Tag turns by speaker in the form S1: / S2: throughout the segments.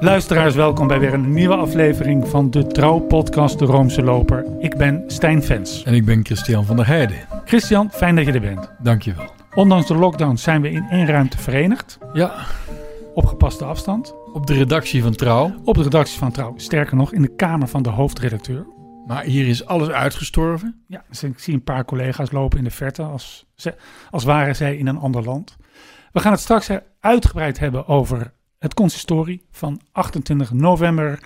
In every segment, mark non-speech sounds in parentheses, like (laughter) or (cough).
S1: Luisteraars, welkom bij weer een nieuwe aflevering van de Trouw-podcast De Roomse Loper. Ik ben Stijn Vens.
S2: En ik ben Christian van der Heijden.
S1: Christian, fijn dat je er bent.
S2: Dankjewel.
S1: Ondanks de lockdown zijn we in één ruimte verenigd.
S2: Ja,
S1: Op gepaste afstand.
S2: op de redactie van Trouw.
S1: Op de redactie van Trouw. Sterker nog, in de kamer van de hoofdredacteur.
S2: Maar hier is alles uitgestorven.
S1: Ja, dus ik zie een paar collega's lopen in de verte als, ze, als waren zij in een ander land. We gaan het straks uitgebreid hebben over het consistorie van 28 november.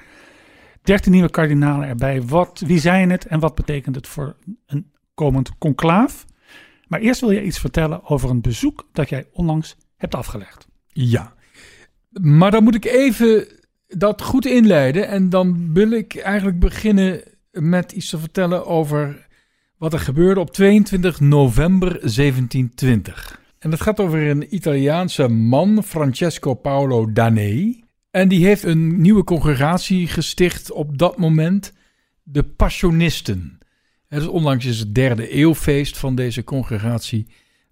S1: 13 nieuwe kardinalen erbij. Wat, wie zijn het en wat betekent het voor een komend conclaaf? Maar eerst wil je iets vertellen over een bezoek dat jij onlangs hebt afgelegd.
S2: Ja. Maar dan moet ik even dat goed inleiden. En dan wil ik eigenlijk beginnen met iets te vertellen over wat er gebeurde op 22 november 1720. En dat gaat over een Italiaanse man, Francesco Paolo Danei. En die heeft een nieuwe congregatie gesticht op dat moment, de Passionisten. Is onlangs is het derde eeuwfeest van deze congregatie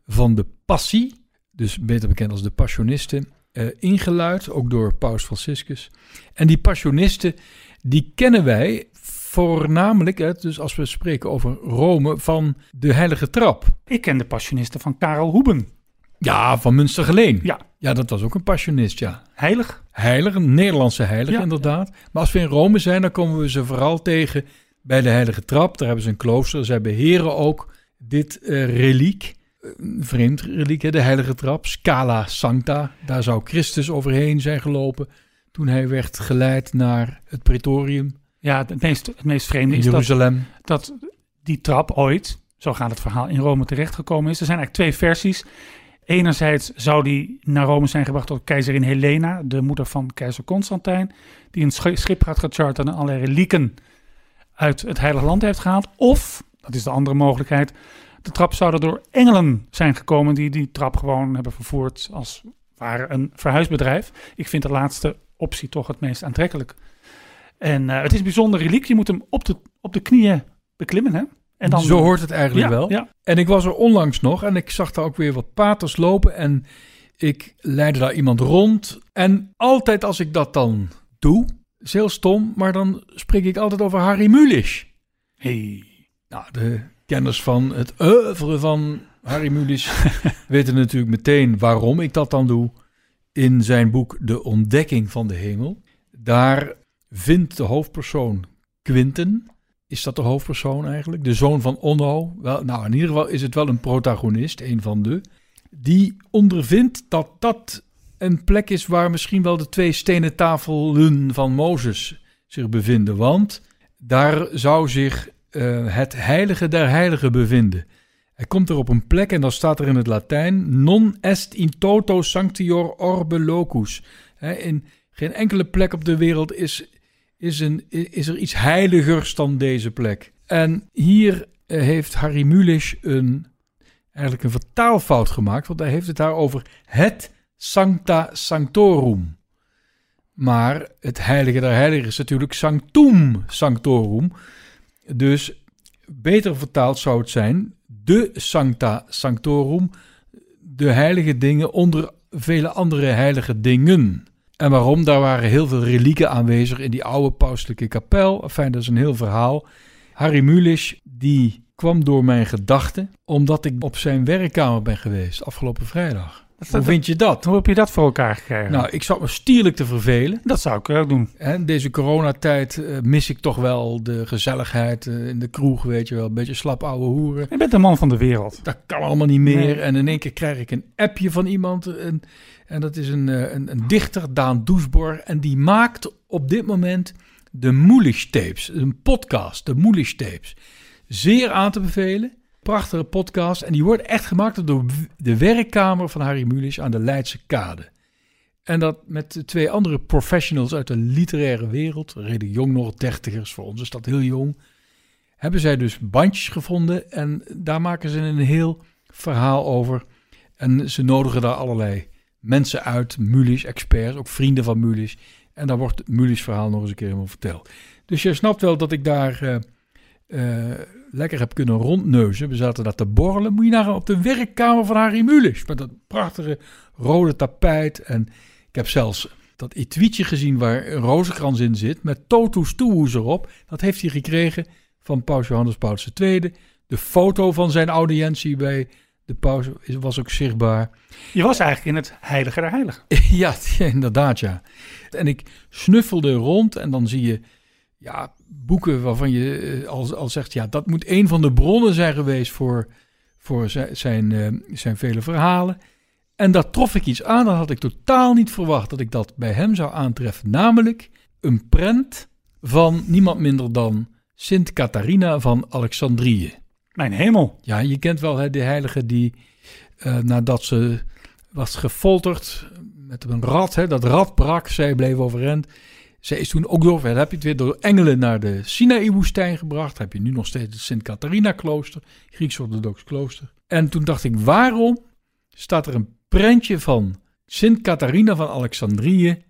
S2: van de Passie, dus beter bekend als de Passionisten, eh, ingeluid, ook door Paus Franciscus. En die Passionisten, die kennen wij voornamelijk, hè, dus als we spreken over Rome, van de Heilige Trap.
S1: Ik ken de passionisten van Karel Hoeben.
S2: Ja, van Münstergeleen.
S1: Ja,
S2: Ja, dat was ook een passionist, ja.
S1: heilig.
S2: Heilige, een Nederlandse heilige
S1: Ja.
S2: inderdaad. Maar als we in Rome zijn, dan komen we ze vooral tegen bij de Heilige Trap. Daar hebben ze een klooster. Zij beheren ook dit eh, reliek. Een vreemd reliek, hè, de Heilige Trap. Scala Sancta. Daar zou Christus overheen zijn gelopen toen hij werd geleid naar het Praetorium
S1: Ja, het meest, het meest vreemde
S2: in
S1: is dat,
S2: Jeruzalem.
S1: dat die trap ooit, zo gaat het verhaal, in Rome terechtgekomen is. Er zijn eigenlijk twee versies. Enerzijds zou die naar Rome zijn gebracht door keizerin Helena, de moeder van keizer Constantijn, die een sch- schip had gecharterd en allerlei relieken uit het Heilige Land heeft gehaald. Of, dat is de andere mogelijkheid, de trap zou er door engelen zijn gekomen die die trap gewoon hebben vervoerd als ware een verhuisbedrijf. Ik vind de laatste optie toch het meest aantrekkelijk. En eh, het is een bijzonder reliek. Je moet hem op de, op de knieën beklimmen, hè? En dan,
S2: Zo hoort het eigenlijk
S1: ja,
S2: wel.
S1: Ja,
S2: En ik was er onlangs nog en ik zag daar ook weer wat paters lopen en ik leidde daar iemand rond. En altijd als ik dat dan doe, is heel stom, maar dan spreek ik altijd over Harry Mulisch.
S1: hey.
S2: Nou, de kenners van het oeuvre van Harry Mulisch (laughs) weten natuurlijk meteen waarom ik dat dan doe. In zijn boek De Ontdekking van de Hemel. Daar vindt de hoofdpersoon Quinten. Is dat de hoofdpersoon eigenlijk? De zoon van Onno. Wel, nou, in ieder geval is het wel een protagonist, een van de. Die ondervindt dat dat een plek is waar misschien wel de twee stenen tafelen van Mozes zich bevinden. Want daar zou zich eh, het heilige der heiligen bevinden. Hij komt er op een plek en dan staat er in het Latijn: Non est in toto sanctior orbe locus. In geen enkele plek op de wereld is, is, een, is er iets heiligers dan deze plek. En hier eh, heeft Harry Mulisch een, eigenlijk een vertaalfout gemaakt, want hij heeft het daar over het Sancta Sanctorum. Maar het heilige der heiligen is natuurlijk Sanctum Sanctorum. Dus beter vertaald zou het zijn de Sancta Sanctorum, de heilige dingen onder vele andere heilige dingen. En waarom? Daar waren heel veel relieken aanwezig in die oude pauselijke kapel. Enfin, dat is een heel verhaal. Harry Mulisch, die kwam door mijn gedachten, omdat ik op zijn werkkamer ben geweest afgelopen vrijdag. Hoe vind je dat?
S1: Hoe heb je dat voor elkaar gekregen?
S2: Nou, ik zat me stierlijk te vervelen.
S1: dat zou ik ook doen.
S2: En deze coronatijd eh, mis ik toch wel de gezelligheid eh, in de kroeg, weet je wel. Een beetje slap ouwe hoeren.
S1: Je bent een man van de wereld.
S2: Dat kan allemaal niet meer.
S1: Nee.
S2: En in één keer krijg ik een appje van iemand. En, en dat is een, eh, een, een dichter, Daan Doesborg. En die maakt op dit moment de Moelish Tapes. Een podcast, de Moelish Tapes. Zeer aan te bevelen. Prachtige podcast. En die wordt echt gemaakt door de werkkamer van Harry Mulisch aan de Leidse Kade. En dat met twee andere professionals uit de literaire wereld, redelijk jong nog, dertigers, voor ons is dat heel jong, hebben zij dus bandjes gevonden en daar maken ze een heel verhaal over. En ze nodigen daar allerlei mensen uit, Mulisch, experts, ook vrienden van Mulisch. En daar wordt Mulisch verhaal nog eens een keer helemaal verteld. Dus je snapt wel dat ik daar eh, eh, lekker heb kunnen rondneuzen. We zaten daar te borrelen. Moet je nagaan op de werkkamer van Harry Mulisch. Met dat prachtige rode tapijt. En ik heb zelfs dat etuietje gezien waar een rozenkrans in zit, met totus tuus erop. Dat heeft hij gekregen van paus Johannes Paulus II. De foto van zijn audiëntie bij de paus was ook zichtbaar.
S1: Je was eigenlijk in het heilige der heiligen. (laughs)
S2: Ja, (laughs) inderdaad, ja. En ik snuffelde rond en dan zie je ja, boeken waarvan je eh, al, al zegt... ja, dat moet een van de bronnen zijn geweest voor, voor zijn, zijn, eh, zijn vele verhalen. En daar trof ik iets aan, dat had ik totaal niet verwacht... dat ik dat bij hem zou aantreffen. Namelijk een prent van niemand minder dan Sint Catharina van Alexandrië.
S1: Mijn hemel.
S2: Ja, je kent wel hè, de heilige die eh, nadat ze was gefolterd met een rat, hè, dat rat brak, zij bleef overeind. Zij is toen ook door, heb je het weer door engelen naar de Sinaï-woestijn gebracht. Heb je nu nog steeds het Sint-Catharina-klooster, Grieks-orthodox klooster. En toen dacht ik, waarom staat er een prentje van Sint Catharina van Alexandrië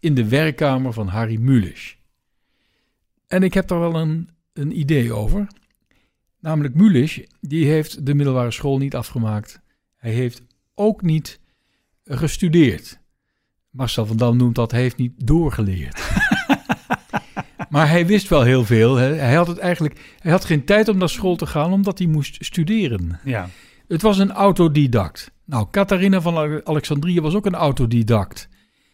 S2: in de werkkamer van Harry Mulisch? En ik heb daar wel een, een idee over. Namelijk Mulisch, die heeft de middelbare school niet afgemaakt. Hij heeft ook niet gestudeerd. Marcel van Dam noemt dat, heeft niet doorgeleerd. (laughs) maar hij wist wel heel veel. Hè. Hij had het eigenlijk, hij had geen tijd om naar school te gaan, omdat hij moest studeren.
S1: Ja.
S2: Het was een autodidact. Nou, Catharina van Ale- Alexandrië was ook een autodidact.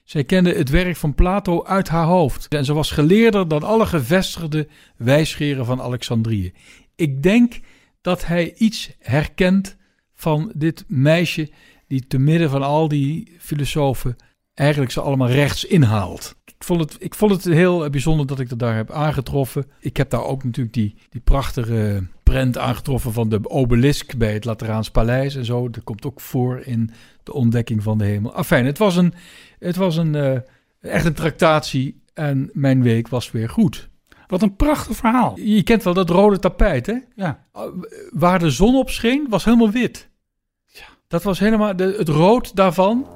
S2: Zij kende het werk van Plato uit haar hoofd. En ze was geleerder dan alle gevestigde wijsgeren van Alexandrië. Ik denk dat hij iets herkent van dit meisje die te midden van al die filosofen eigenlijk ze allemaal rechts inhaalt. Ik vond het, ik vond het heel bijzonder dat ik dat daar heb aangetroffen. Ik heb daar ook natuurlijk die, die prachtige prent aangetroffen van de obelisk bij het Lateraans Paleis en zo. Dat komt ook voor in de ontdekking van de hemel. Afijn, het was een, het was een eh, echt een tractatie en mijn week was weer goed.
S1: Wat een prachtig verhaal.
S2: Je kent wel dat rode tapijt, hè?
S1: Ja.
S2: Waar de zon op scheen, was helemaal wit.
S1: Ja.
S2: Dat was helemaal, de, het rood daarvan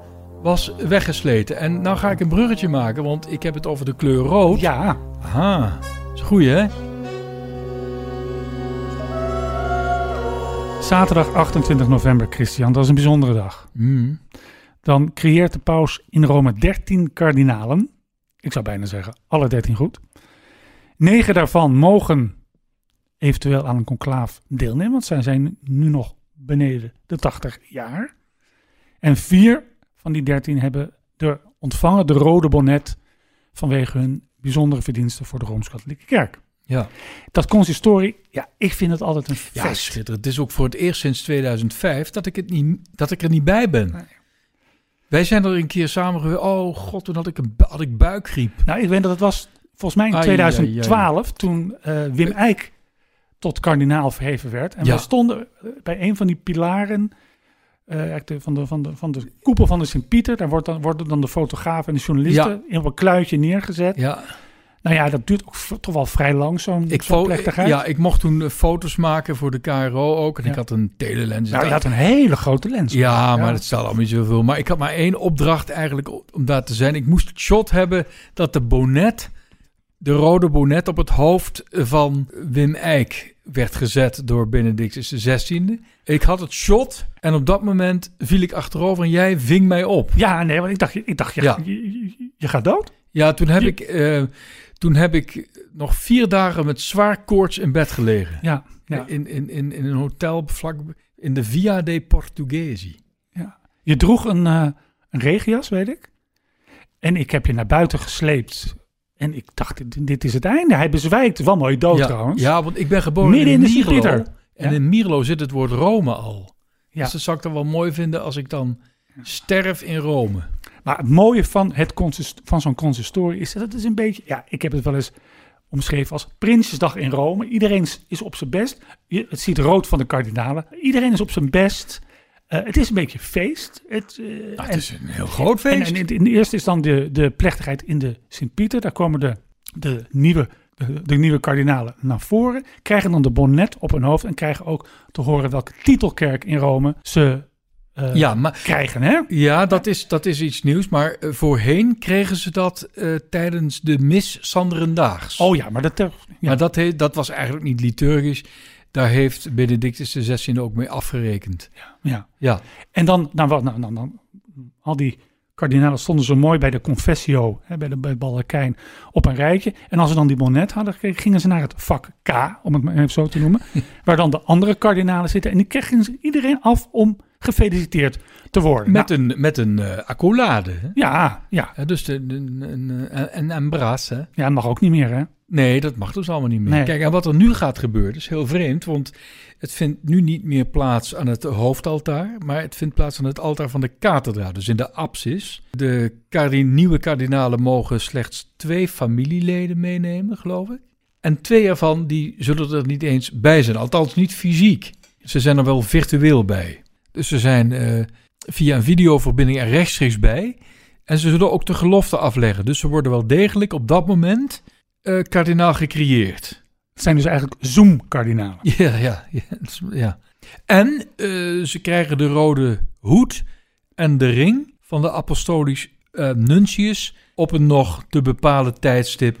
S2: was weggesleten. En nou ga ik een bruggetje maken, want ik heb het over de kleur rood.
S1: Ja.
S2: Aha, is goeie, hè?
S1: Zaterdag 28 november, Christian. Dat is een bijzondere dag.
S2: Mm.
S1: Dan creëert de paus in Rome 13 kardinalen. Ik zou bijna zeggen, alle 13 goed. Negen daarvan mogen eventueel aan een conclaaf deelnemen, want zij zijn nu nog beneden de 80 jaar. En vier van die 13 hebben de, ontvangen de rode bonnet vanwege hun bijzondere verdiensten voor de Rooms-Katholieke Kerk.
S2: Ja.
S1: Dat consistorie, ja, ik vind het altijd een
S2: ja,
S1: feest.
S2: schitterend. Het is ook voor het eerst sinds 2005 dat ik, het niet, dat ik er niet bij ben.
S1: Nee.
S2: Wij zijn er een keer samen geweest. Oh god, toen had ik, een, had ik buikgriep.
S1: Nou, ik weet dat het was volgens mij in
S2: Ai,
S1: 2012 toen eh, Wim Eijk tot kardinaal verheven werd. En
S2: Ja.
S1: wij stonden eh, bij een van die pilaren eh, de- van, de, van, de, van de koepel van de Sint-Pieter. Daar wordt dan, worden dan de fotografen en de journalisten in een kluitje neergezet.
S2: Ja,
S1: Nou ja, dat duurt ook toch wel vrij lang, zo'n
S2: fo-
S1: plechtigheid.
S2: ja, ik mocht toen eh, foto's maken voor de KRO ook. En
S1: Ja.
S2: ik had een telelens.
S1: nou, je had een hele grote lens.
S2: Ja, maar
S1: Ja.
S2: dat stelt allemaal niet zoveel. Maar ik had maar één opdracht eigenlijk om daar te zijn. Ik moest het shot hebben dat de bonnet, de rode bonnet op het hoofd van Wim Eijk werd gezet door Benedictus XVI. Ik had het shot en op dat moment viel ik achterover en jij ving mij op.
S1: Ja, nee, want ik dacht, ik dacht je,
S2: Ja.
S1: je, gaat dood.
S2: Ja, toen heb,
S1: Je-
S2: ik, eh, toen heb ik nog vier dagen met zwaar koorts in bed gelegen.
S1: Ja, ja.
S2: In, in, in, in een hotel vlak in de Via dei Portuguesi.
S1: Je droeg een, eh, een regenjas, weet ik. En ik heb je naar buiten gesleept. En ik dacht, dit, is het einde. Hij bezwijkt. Wel mooi dood
S2: ja,
S1: trouwens.
S2: Ja, want ik ben geboren
S1: Midden in de
S2: Mierlo. En
S1: Ja.
S2: in Mierlo zit het woord Rome al.
S1: Ja.
S2: Dus dat zou ik dan wel mooi vinden als ik dan sterf in Rome.
S1: Maar het mooie van, het van zo'n consistorie is dat het is een beetje... Ja, ik heb het wel eens omschreven als Prinsjesdag in Rome. Iedereen is- is op zijn best. Je, het ziet rood van de kardinalen. Iedereen is op zijn best. Eh, het is een beetje feest. Het, eh,
S2: Nou,
S1: en-
S2: is een heel groot
S1: En,
S2: feest.
S1: en in, in de eerste is dan de, de plechtigheid in de Sint-Pieter. Daar komen de, de, nieuwe, de, de nieuwe kardinalen naar voren. Krijgen dan de bonnet op hun hoofd. En krijgen ook te horen welke titelkerk in Rome ze eh,
S2: ja, maar,
S1: krijgen. Hè?
S2: ja dat, is, dat is iets nieuws. Maar voorheen kregen ze dat tijdens de mis Sanderendaags.
S1: Oh ja, maar dat... ja.
S2: Maar dat was eigenlijk niet liturgisch. Daar heeft Benedictus XVI ook mee afgerekend.
S1: ja.
S2: Ja,
S1: En dan, nou, wat, nou, dan, dan, al die kardinalen stonden zo mooi bij de confessio, hè, bij de bij het baldakijn, op een rijtje. En als ze dan die bonnet hadden gekregen, gingen ze naar het vak K, om het maar even zo te noemen, (laughs) waar dan de andere kardinalen zitten. En die kregen ze iedereen af om gefeliciteerd te worden.
S2: Met
S1: Nou,
S2: een, met een eh, accolade. Hè?
S1: ja, ja,
S2: Ja, dus de, een, een, een, een. Hè?
S1: ja, dat mag ook niet meer, hè?
S2: Nee, dat mag dus allemaal niet meer.
S1: Nee.
S2: Kijk, en wat er nu gaat gebeuren, is heel vreemd, want het vindt nu niet meer plaats aan het hoofdaltaar, maar het vindt plaats aan het altaar van de kathedra, dus in de apsis. De nieuwe kardinalen mogen slechts twee familieleden meenemen, geloof ik. En twee ervan die zullen er niet eens bij zijn, althans niet fysiek. Ze zijn er wel virtueel bij. Dus ze zijn eh, via een videoverbinding er rechtstreeks bij. En ze zullen ook de gelofte afleggen. Dus ze worden wel degelijk op dat moment eh, kardinaal gecreëerd.
S1: Het zijn dus eigenlijk Zoom-kardinalen. (laughs)
S2: Ja, ja, ja. En eh, ze krijgen de rode hoed en de ring van de apostolisch eh, nuntius op een nog te bepalen tijdstip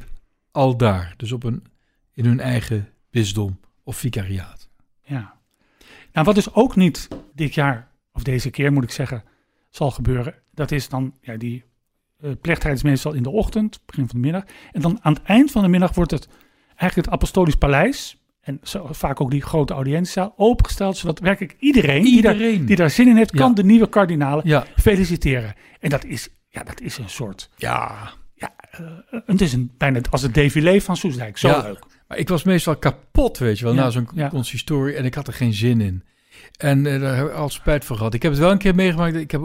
S2: al daar. Dus op een, in hun eigen bisdom of vicariaat.
S1: Ja. Nou, wat dus ook niet dit jaar, of deze keer moet ik zeggen, zal gebeuren, dat is dan, ja, die plechtigheid is meestal in de ochtend, begin van de middag. En dan aan het eind van de middag wordt het eigenlijk het Apostolisch Paleis, en zo, vaak ook die grote audiëntiezaal, opengesteld, zodat werkelijk iedereen, Die, daar, die daar zin in heeft,
S2: Ja.
S1: kan de nieuwe kardinalen
S2: Ja,
S1: feliciteren. En dat is, ja, dat is een soort,
S2: ja.
S1: ja, eh, het is een, bijna als het défilé van Soesdijk. Zo
S2: Ja.
S1: leuk.
S2: Maar ik was meestal kapot, weet je wel, na zo'n consistorie. En ik had er geen zin in. En eh, daar heb ik al spijt van gehad. Ik heb het wel een keer meegemaakt. Ik heb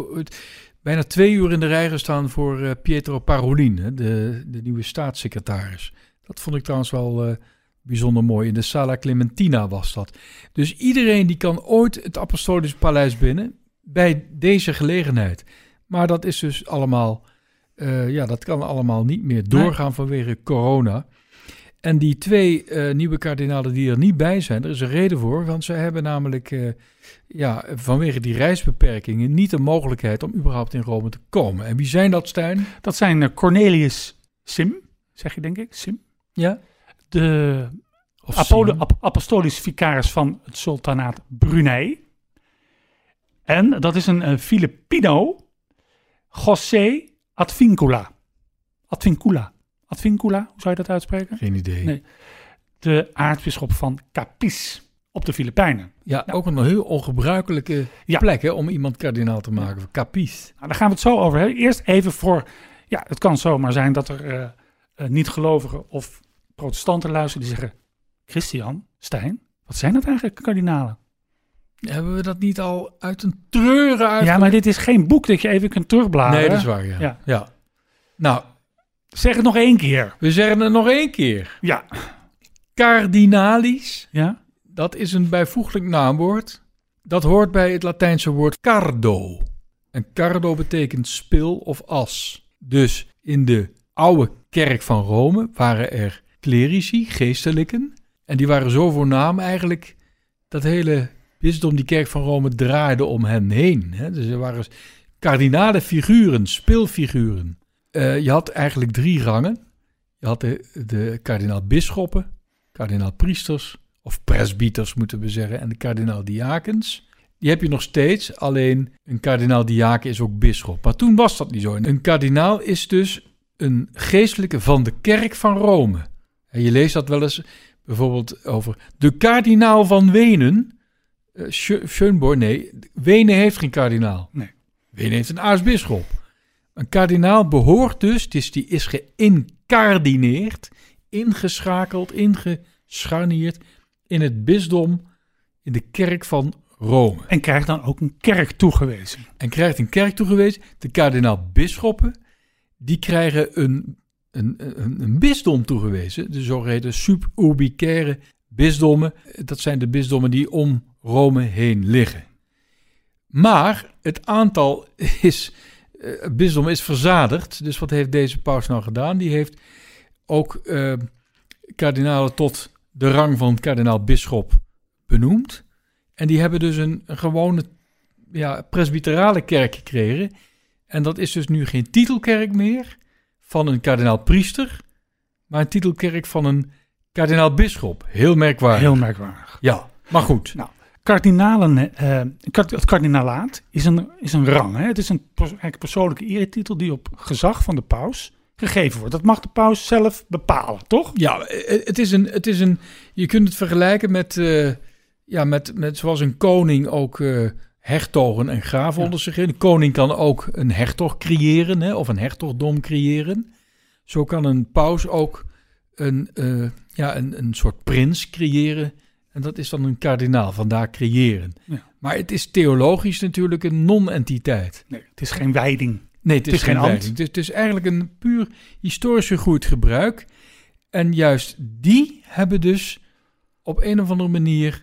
S2: bijna twee uur in de rij gestaan voor eh, Pietro Parolin, hè, de, de nieuwe staatssecretaris. Dat vond ik trouwens wel eh, bijzonder mooi. In de Sala Clementina was dat. Dus iedereen die kan ooit het Apostolisch Paleis binnen bij deze gelegenheid. Maar dat is dus allemaal, eh, ja, dat kan allemaal niet meer doorgaan vanwege corona. En die twee eh, nieuwe kardinalen die er niet bij zijn, er is een reden voor, want ze hebben namelijk eh, ja, vanwege die reisbeperkingen niet de mogelijkheid om überhaupt in Rome te komen. En wie zijn dat, Stijn?
S1: Dat zijn eh, Cornelius Sim, zeg je denk ik, Sim.
S2: Ja?
S1: De Apolo, ap- apostolisch vicaris van het sultanaat Brunei. En dat is een eh, Filipino, José Advincula. Advincula. Advincula, hoe zou je dat uitspreken?
S2: Geen idee.
S1: Nee. De aartsbisschop van Capiz op de Filipijnen.
S2: Ja, ook een heel ongebruikelijke
S1: Ja.
S2: plek hè, om iemand kardinaal te maken. Capiz.
S1: Nou, daar gaan we het zo over hebben. Eerst even voor, ja, het kan zomaar zijn dat er eh, eh, niet-gelovigen of protestanten luisteren die zeggen, Christian, Stijn, wat zijn dat eigenlijk kardinalen?
S2: Hebben we dat niet al uit een treuren uit?
S1: Ja, maar dit is geen boek dat je even kunt terugbladeren.
S2: nee, dat is waar, ja.
S1: Ja.
S2: ja. Nou,
S1: Zeg het nog één keer.
S2: we zeggen het nog één keer.
S1: Ja.
S2: Cardinalis,
S1: Ja?
S2: dat is een bijvoeglijk naamwoord. Dat hoort bij het Latijnse woord cardo. En cardo betekent spil of as. Dus in de oude kerk van Rome waren er clerici, geestelijken. En die waren zo voornaam eigenlijk dat hele bisdom, die kerk van Rome, draaide om hen heen. Hè? Dus er waren kardinale figuren, speelfiguren. Eh, je had eigenlijk drie rangen. Je had de, de kardinaal-bisschoppen, kardinaal-priesters, of presbyters moeten we zeggen, en de kardinaal-diakens. Die heb je nog steeds, alleen een kardinaal-diaken is ook bisschop. Maar toen was dat niet zo. Een kardinaal is dus een geestelijke van de kerk van Rome. En je leest dat wel eens bijvoorbeeld over de kardinaal van Wenen. Eh, Schö- Schönborn, nee, Wenen heeft geen kardinaal.
S1: Nee.
S2: Wenen heeft een aartsbisschop. Een kardinaal behoort dus, dus die is geïncardineerd, ingeschakeld, ingescharnierd in het bisdom, in de kerk van Rome.
S1: En krijgt dan ook een kerk toegewezen.
S2: En krijgt een kerk toegewezen. De kardinaal-bisschoppen, die krijgen een, een, een, een bisdom toegewezen. De zogeheten suburbicaire bisdommen. Dat zijn de bisdommen die om Rome heen liggen. Maar het aantal is, eh, bisdom is verzadigd. Dus wat heeft deze paus nou gedaan? Die heeft ook eh, kardinalen tot de rang van kardinaal-bisschop benoemd. En die hebben dus een, een gewone ja, presbyterale kerk gekregen. En dat is dus nu geen titelkerk meer van een kardinaal-priester, maar een titelkerk van een kardinaal-bisschop. Heel merkwaardig.
S1: Heel merkwaardig.
S2: Ja, maar goed.
S1: Kardinalen, eh, het kardinalaat is een, is een rang. Hè? Het is een eigenlijk persoonlijke eretitel die op gezag van de paus gegeven wordt. Dat mag de paus zelf bepalen, toch?
S2: Ja, eh, het is een, het is een, je kunt het vergelijken met, eh, ja, met, met zoals een koning ook eh, hertogen en graven
S1: Ja.
S2: onder zich in. Een koning kan ook een hertog creëren hè, of een hertogdom creëren. Zo kan een paus ook een, ja, een, een soort prins creëren. En dat is dan een kardinaal, vandaar creëren.
S1: Ja.
S2: Maar het is theologisch natuurlijk een non-entiteit.
S1: Nee, het is geen wijding.
S2: Nee, het is,
S1: is geen ambt.
S2: Het is, het is eigenlijk een puur historisch gegroeid gebruik. En juist die hebben dus op een of andere manier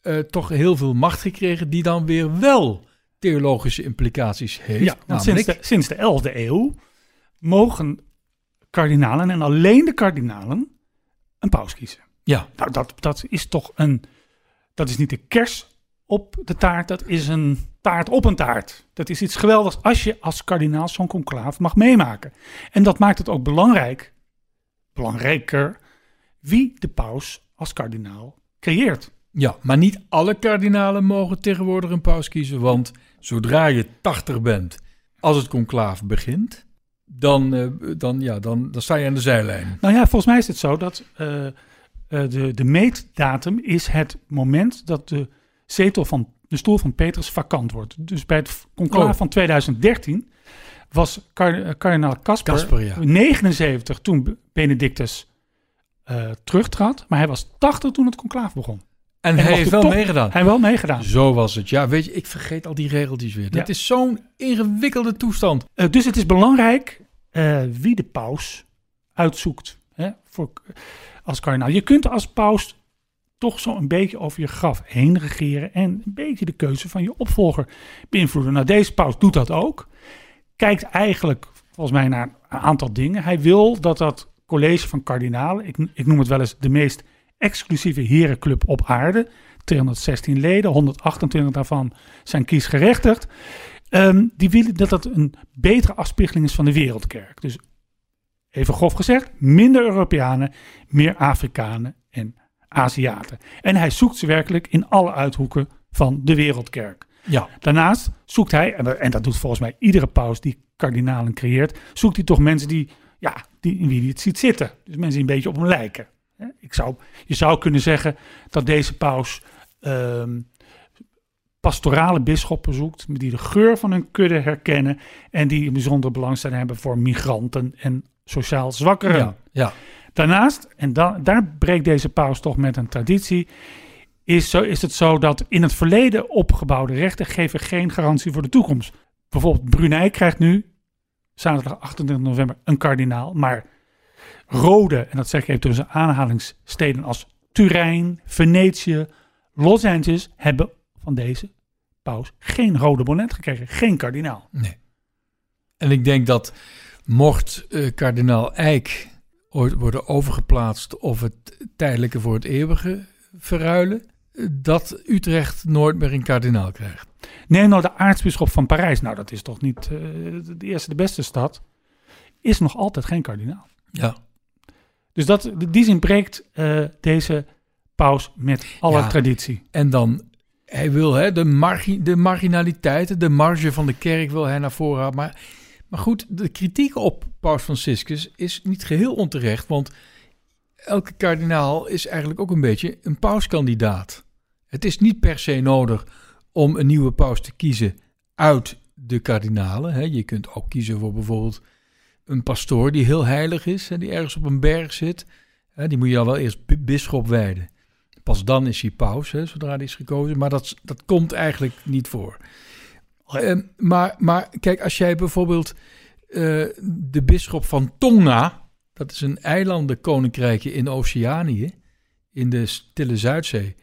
S2: eh, toch heel veel macht gekregen, die dan weer wel theologische implicaties heeft.
S1: Ja, want sinds de, sinds de 11e eeuw mogen kardinalen en alleen de kardinalen een paus kiezen.
S2: Ja,
S1: Nou, dat, dat is toch een. Dat is niet de kers op de taart, dat is een taart op een taart. Dat is iets geweldigs als je als kardinaal zo'n conclaaf mag meemaken. En dat maakt het ook belangrijk, belangrijker, wie de paus als kardinaal creëert.
S2: ja, maar niet alle kardinalen mogen tegenwoordig een paus kiezen, want zodra je 80 bent, als het conclaaf begint, dan, eh, dan, ja, dan, dan sta je aan de zijlijn.
S1: Nou ja, volgens mij is het zo dat eh, eh, de, de meetdatum is het moment dat de zetel van de stoel van Petrus vakant wordt. Dus bij het conclaaf
S2: Oh.
S1: van 2013 was eh, kardinaal Casper,
S2: Casper, ja.
S1: 79 toen Benedictus eh, terugtrad, maar hij was 80 toen het conclaaf begon.
S2: En,
S1: hij
S2: heeft wel meegedaan.
S1: Hij heeft wel meegedaan.
S2: Zo was het. Ja, weet je, ik vergeet al die regeltjes weer. Dat
S1: Ja.
S2: is zo'n ingewikkelde toestand.
S1: Dus het is belangrijk wie de paus uitzoekt als kardinaal. Je kunt als paus toch zo een beetje over je graf heen regeren en een beetje de keuze van je opvolger beïnvloeden. Nou, deze paus doet dat ook. Kijkt eigenlijk volgens mij naar een aantal dingen. Hij wil dat dat college van kardinalen, ik, ik noem het wel eens de meest exclusieve herenclub op aarde, 216 leden, 128 daarvan zijn kiesgerechtigd. Ehm, die willen dat dat een betere afspiegeling is van de wereldkerk. Dus even grof gezegd, minder Europeanen, meer Afrikanen en Aziaten. En hij zoekt ze werkelijk in alle uithoeken van de wereldkerk.
S2: Ja.
S1: Daarnaast zoekt hij, en dat, doet volgens mij iedere paus die kardinalen creëert, zoekt hij toch mensen die, ja, die, in wie hij het ziet zitten. Dus mensen die een beetje op hem lijken. Ik zou, je zou kunnen zeggen dat deze paus ehm, pastorale bisschoppen zoekt, die de geur van hun kudde herkennen en die een bijzonder belangstelling hebben voor migranten en sociaal zwakkeren.
S2: Ja. ja.
S1: Daarnaast, en da- daar breekt deze paus toch met een traditie, is, zo, is het zo dat in het verleden opgebouwde rechten geven geen garantie voor de toekomst. Bijvoorbeeld Brunei krijgt nu, zaterdag 28 november, een kardinaal, maar rode, en dat zeg ik even tussen aanhalingssteden als Turijn, Venetië, Los Angeles, hebben van deze paus geen rode bonnet gekregen, geen kardinaal.
S2: Nee. En ik denk dat mocht eh, kardinaal Eijk ooit worden overgeplaatst of het tijdelijke voor het eeuwige verruilen, eh, dat Utrecht nooit meer een kardinaal krijgt.
S1: Nee, nou de aartsbisschop van Parijs, nou dat is toch niet eh, de eerste, de beste stad, is nog altijd geen kardinaal.
S2: Ja.
S1: Dus dat, die zin breekt deze paus met alle
S2: Ja.
S1: traditie.
S2: En dan, hij wil hè, de, margi de marginaliteiten, de marge van de kerk wil hij naar voren halen. Maar, maar goed, de kritiek op Paus Franciscus is niet geheel onterecht, want elke kardinaal is eigenlijk ook een beetje een pauskandidaat. Het is niet per se nodig om een nieuwe paus te kiezen uit de kardinalen. Je kunt ook kiezen voor bijvoorbeeld een pastoor die heel heilig is, hè, die ergens op een berg zit. Die moet je dan wel eerst bi- bisschop wijden. Pas dan is hij paus, zodra hij is gekozen. Maar dat, dat komt eigenlijk niet voor. Ehm, maar, maar kijk, als jij bijvoorbeeld eh, de bisschop van Tonga, dat is een eilandenkoninkrijkje in Oceanië, in de Stille Zuidzee,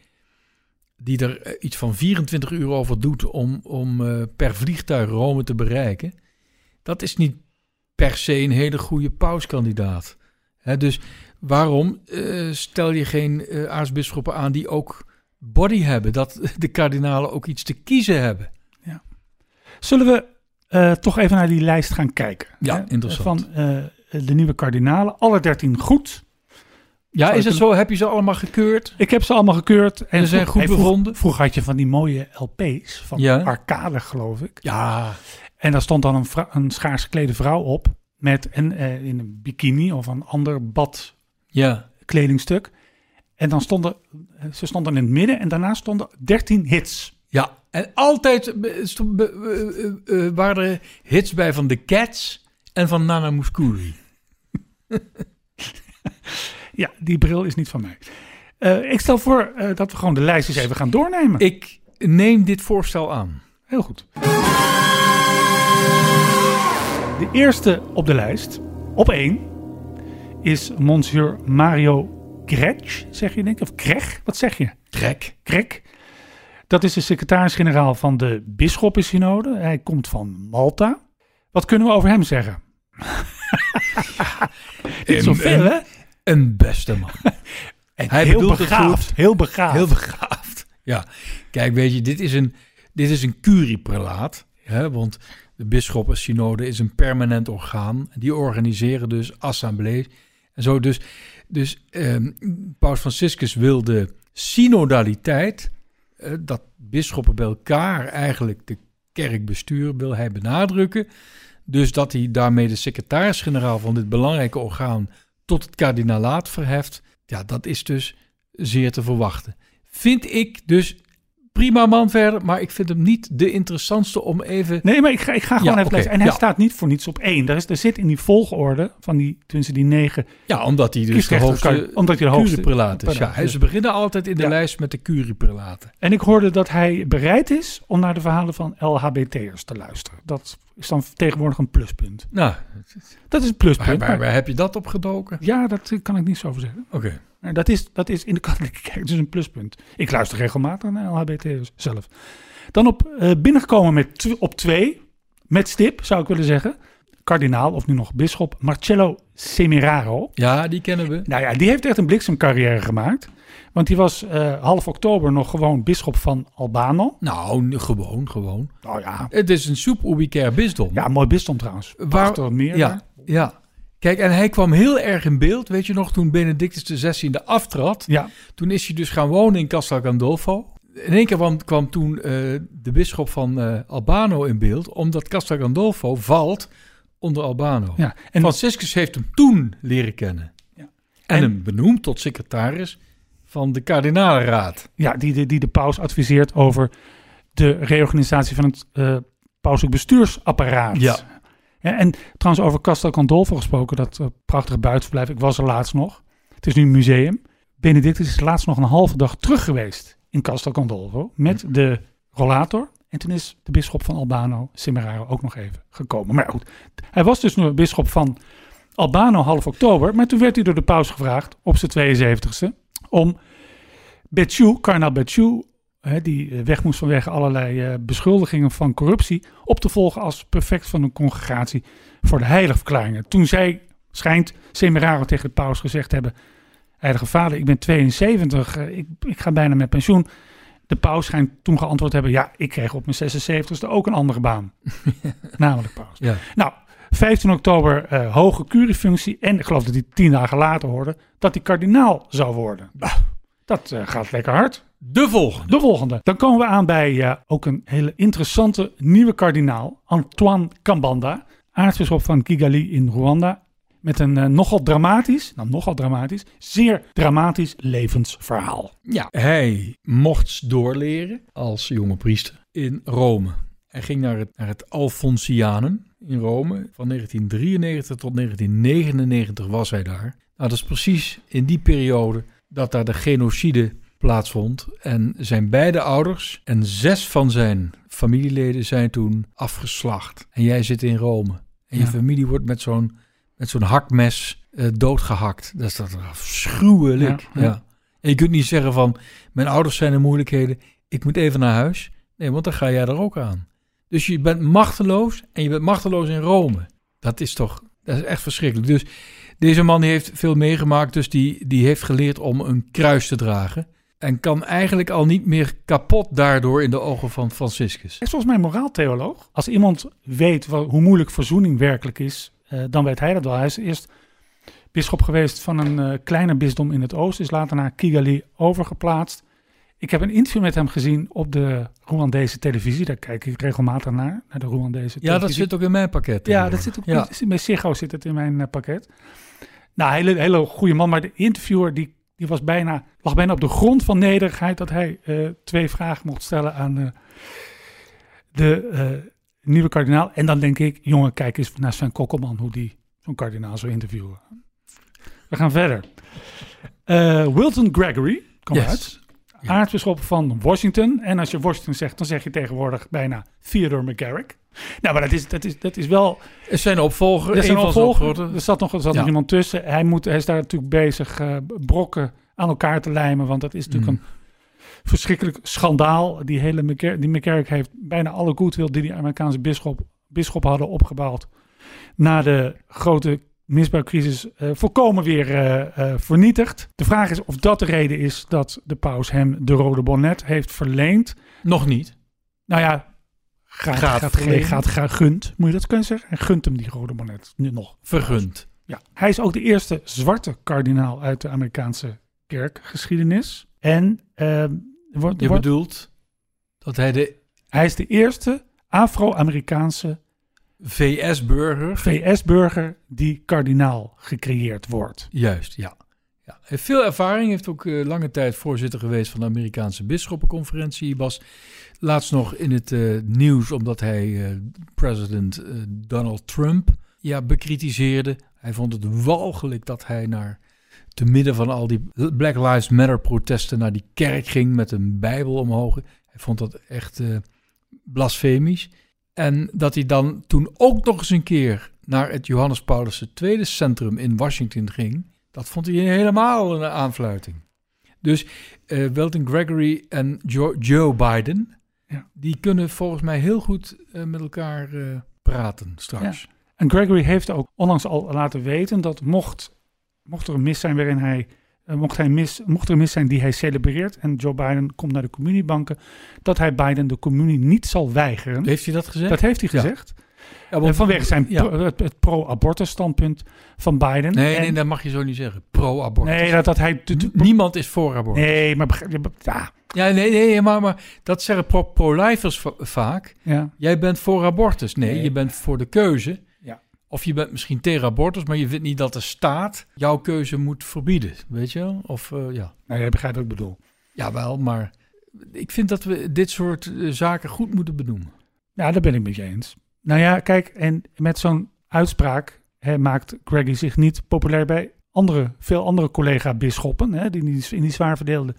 S2: die er eh, iets van 24 uur over doet om, om eh, per vliegtuig Rome te bereiken, dat is niet per se een hele goede pauskandidaat. Dus waarom stel je geen eh aartsbisschoppen aan die ook body hebben, dat (laughs) de kardinalen ook iets te kiezen hebben?
S1: Zullen we eh, toch even naar die lijst gaan kijken?
S2: Ja,
S1: Hè?
S2: interessant.
S1: Van eh, de nieuwe kardinalen, alle dertien goed.
S2: Ja,
S1: Zou
S2: is het zo? Heb je ze allemaal gekeurd?
S1: Ik heb ze allemaal gekeurd. En
S2: ze zijn goed
S1: vroeg-
S2: bevonden?
S1: Vroeger had je van die mooie LP's van
S2: Ja.
S1: Arcade, geloof ik.
S2: Ja.
S1: En daar stond dan een, vrou- een schaars geklede vrouw op met een, eh, in een bikini of een ander
S2: Ja.
S1: badkledingstuk. En dan stonden, ze stonden in het midden en daarna stonden 13 hits.
S2: Ja. En altijd eh, eh, eh, waren er hits bij van The Cats en van Nana Mouskouri. (laughs)
S1: Ja, die bril is niet van mij. Ik stel voor dat we gewoon de lijst eens even gaan doornemen.
S2: Ik neem dit voorstel aan.
S1: Heel goed. De eerste op de lijst, op één, is Monsieur Mario Grech, zeg je denk ik, of Krech, wat zeg je?
S2: Trek.
S1: Krek. Dat is de secretaris-generaal van de Bisschoppensynode. Hij komt van Malta. Wat kunnen we over hem zeggen? Niet zoveel, hè?
S2: Een beste man. (laughs)
S1: En
S2: Hij
S1: heel begaafd. Heel begaafd.
S2: Heel begaafd. Ja, kijk, weet je, dit is een, dit is een curieprelaat. Hè, want de bisschoppensynode is een permanent orgaan. Die organiseren dus assemblees. En zo dus, dus ehm, Paus Franciscus wil de synodaliteit, eh, dat bisschoppen bij elkaar eigenlijk de kerk besturen, wil hij benadrukken. Dus dat hij daarmee de secretaris-generaal van dit belangrijke orgaan tot het kardinalaat verheft. Ja, dat is dus zeer te verwachten. Vind ik dus prima man verder, maar ik vind hem niet de interessantste om even...
S1: Nee, maar ik ga, ik ga gewoon
S2: Ja,
S1: even lezen. En hij
S2: ja.
S1: staat niet voor niets op één. Daar, is, er zit in die volgorde van die, tenminste die negen
S2: Ja, omdat hij dus de
S1: kan
S2: hoogste
S1: omdat hij de hoogste
S2: is. Ja,
S1: prelaat is.
S2: ze beginnen altijd in de
S1: Ja.
S2: lijst met de curieprelaten.
S1: En ik hoorde dat hij bereid is om naar de verhalen van LHBT'ers te luisteren. Dat is dan tegenwoordig een pluspunt.
S2: Nou,
S1: Dat is een pluspunt.
S2: waar,
S1: maar-
S2: waar heb je dat op gedoken?
S1: ja, dat kan ik niet zo over zeggen.
S2: Oké.
S1: Dat is, dat is in de katholieke kerk dus een pluspunt. Ik luister regelmatig naar LHBT'ers zelf. Dan op, eh, binnengekomen met op twee, met stip zou ik willen zeggen. Kardinaal, of nu nog bisschop, Marcello Semeraro.
S2: Ja, die kennen we.
S1: Nou ja, die heeft echt een bliksemcarrière gemaakt. Want die was eh, half oktober nog gewoon bisschop van Albano.
S2: Nou, gewoon, gewoon.
S1: Nou ja,
S2: Het is een soep ubicair bisdom.
S1: ja mooi bisdom trouwens.
S2: Waar-
S1: meer.
S2: ja, ja. Kijk, en hij kwam heel erg in beeld. Weet je nog, toen Benedictus XVI aftrad,
S1: Ja,
S2: toen is hij dus gaan wonen in Castel Gandolfo. In één keer kwam, kwam toen eh, de bisschop van eh, Albano in beeld, omdat Castel Gandolfo valt onder Albano.
S1: ja. En
S2: Franciscus heeft hem toen leren kennen.
S1: Ja.
S2: En,
S1: En-
S2: hem benoemd tot secretaris van de kardinalenraad.
S1: ja, die, die, die de paus adviseert over de reorganisatie van het eh pauselijk bestuursapparaat.
S2: Ja.
S1: Ja, en trouwens over Castel Gandolfo gesproken, dat eh, prachtige buitenverblijf. Ik was er laatst nog. Het is nu een museum. Benedictus is laatst nog een halve dag terug geweest in Castel Gandolfo met de rollator. En toen is de bisschop van Albano, Semeraro, ook nog even gekomen. Maar goed, hij was dus nu bisschop van Albano half oktober. Maar toen werd hij door de paus gevraagd op zijn 72e om Betjou, kardinaal Betjou, hè, die eh, weg moest vanwege allerlei eh, beschuldigingen van corruptie, op te volgen als prefect van een congregatie voor de heiligverklaringen. Toen zij, schijnt Semeraro tegen de paus gezegd hebben, heilige vader, ik ben 72, eh, ik, ik ga bijna met pensioen. De paus schijnt toen geantwoord te hebben, ja, ik kreeg op mijn 76ste ook een andere baan. (laughs) Namelijk paus.
S2: Ja.
S1: Nou, 15 oktober hoge curiefunctie. En ik geloof dat hij tien dagen later hoorde dat hij kardinaal zou worden. Nou, dat eh, gaat lekker hard.
S2: De volgende.
S1: De volgende. Dan komen we aan bij eh, ook een hele interessante nieuwe kardinaal. Antoine Kambanda, aartsbisschop van Kigali in Rwanda. Met een eh, nogal dramatisch, nou nogal dramatisch, zeer dramatisch levensverhaal.
S2: Ja, hij mocht doorleren als jonge priester in Rome. Hij ging naar het, naar het Alfonsianum in Rome. Van 1993 tot 1999 was hij daar. Nou, dat is precies in die periode dat daar de genocide plaatsvond. En zijn beide ouders en zes van zijn familieleden zijn toen afgeslacht. En jij zit in Rome. En je familie wordt met zo'n met zo'n hakmes eh, doodgehakt. Dat is dat afschuwelijk.
S1: Ja.
S2: En je kunt niet zeggen van, mijn ouders zijn in moeilijkheden, ik moet even naar huis. Nee, want dan ga jij er ook aan. Dus je bent machteloos en je bent machteloos in Rome. Dat is toch, dat is echt verschrikkelijk. Dus deze man heeft veel meegemaakt, dus die, die heeft geleerd om een kruis te dragen. En kan eigenlijk al niet meer kapot daardoor in de ogen van Franciscus.
S1: Hij is volgens mij een moraaltheoloog. Als iemand weet wat, hoe moeilijk verzoening werkelijk is, eh, dan weet hij dat wel. Hij is eerst bisschop geweest van een uh, kleiner bisdom in het oosten. Is later naar Kigali overgeplaatst. Ik heb een interview met hem gezien op de Rwandese televisie. Daar kijk ik regelmatig naar, naar de Rwandese televisie.
S2: Ja, dat zit ook in mijn pakket.
S1: Ja, dat zit ook ja. bij Ziggo zit het in mijn uh, pakket. Nou, hele, hele goede man. Maar de interviewer die, die was bijna, lag bijna op de grond van nederigheid... dat hij uh, twee vragen mocht stellen aan uh, de nieuwe kardinaal. En dan denk ik, jongen, kijk eens naar Sven Kokkelman... hoe die zo'n kardinaal zou interviewen. We gaan verder. Wilton Gregory, kom yes. uit ja. aartsbisschop van Washington. En als je Washington zegt, dan zeg je tegenwoordig bijna Theodore McGarrick. Nou, maar dat is, dat is, dat is wel...
S2: Er zijn opvolger.
S1: Er zijn opvolger. Er zat, nog, er zat nog iemand tussen. Hij, moet, hij is daar natuurlijk bezig uh, brokken aan elkaar te lijmen. Want dat is natuurlijk mm. een verschrikkelijk schandaal. Die hele die McGarrick heeft bijna alle goodwill die die Amerikaanse bisschop, bisschop hadden opgebouwd. Na de grote misbruikcrisis uh, volkomen weer uh, vernietigd. De vraag is of dat de reden is dat de paus hem de rode bonnet heeft verleend.
S2: Nog niet.
S1: Nou ja, gaat, gaat, gaat, gaat, gaat gunt, moet je dat kunnen zeggen? En gunt hem die rode bonnet nu nog.
S2: Vergund.
S1: Ja, hij is ook de eerste zwarte kardinaal uit de Amerikaanse kerkgeschiedenis. En uh,
S2: wordt, je bedoelt dat hij de...
S1: Hij is de eerste Afro-Amerikaanse
S2: VS-burger.
S1: VS-burger die kardinaal gecreëerd wordt.
S2: Juist, ja. ja. Hij heeft veel ervaring, heeft ook uh, lange tijd voorzitter geweest van de Amerikaanse Bisschoppenconferentie. Was laatst nog in het uh, nieuws omdat hij uh, president Donald Trump ja, bekritiseerde. Hij vond het walgelijk dat hij naar te midden van al die Black Lives Matter protesten naar die kerk ging met een bijbel omhoog. Hij vond dat echt blasfemisch. En dat hij dan toen ook nog eens een keer naar het Johannes Paulus II centrum in Washington ging, dat vond hij helemaal een aanfluiting. Dus uh, eh, Welton Gregory en Joe, Biden, ja. die kunnen volgens mij heel goed uh, met elkaar uh, praten straks. Ja.
S1: En Gregory heeft ook onlangs al laten weten dat mocht, mocht er een mis zijn waarin hij mocht, hij mis, mocht er een mis zijn die hij celebreert en Joe Biden komt naar de communiebanken, dat hij Biden de communie niet zal weigeren.
S2: Heeft hij dat gezegd?
S1: Dat heeft hij gezegd. Ja. Ja, vanwege zijn pro, het, pro-abortus standpunt van Biden.
S2: Nee, en, nee, dat mag je zo niet zeggen. Pro-abortus.
S1: Nee, dat, dat hij...
S2: Niemand is voor abortus.
S1: Nee, maar... Ja,
S2: ja nee, nee maar, maar dat zeggen pro-lifers vaak. Ja. Jij bent voor abortus. Nee, nee, je bent voor de keuze of je bent misschien tegen abortus, maar je vindt niet dat de staat jouw keuze moet verbieden. Weet je wel? Of uh, ja.
S1: Nou, jij begrijpt wat ik bedoel.
S2: Jawel, maar ik vind dat we dit soort uh, zaken goed moeten benoemen.
S1: Ja, daar ben ik met je eens. Nou ja, kijk, en met zo'n uitspraak hè, maakt Greggy zich niet populair bij andere, veel andere collega-bisschoppen, die in die zwaar verdeelde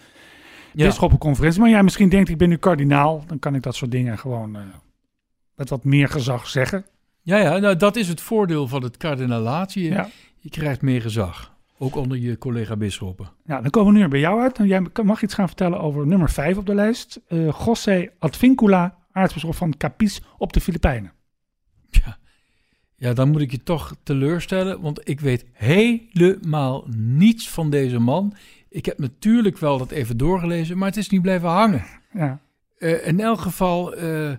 S1: ja. bisschoppenconferentie. Maar ja, misschien denkt ik ben nu kardinaal, dan kan ik dat soort dingen gewoon uh, met wat meer gezag zeggen.
S2: Ja, ja nou, dat is het voordeel van het kardinalatie. Ja. Je krijgt meer gezag. Ook onder je collega-bisschoppen.
S1: Ja, dan komen we nu bij jou uit. Jij mag iets gaan vertellen over nummer 5 op de lijst. Uh, José Advincula, aartsbisschop van Capiz op de Filipijnen.
S2: Ja. ja, dan moet ik je toch teleurstellen, want ik weet helemaal niets van deze man. Ik heb natuurlijk wel dat even doorgelezen, maar het is niet blijven hangen. Ja. Uh, in elk geval... Uh,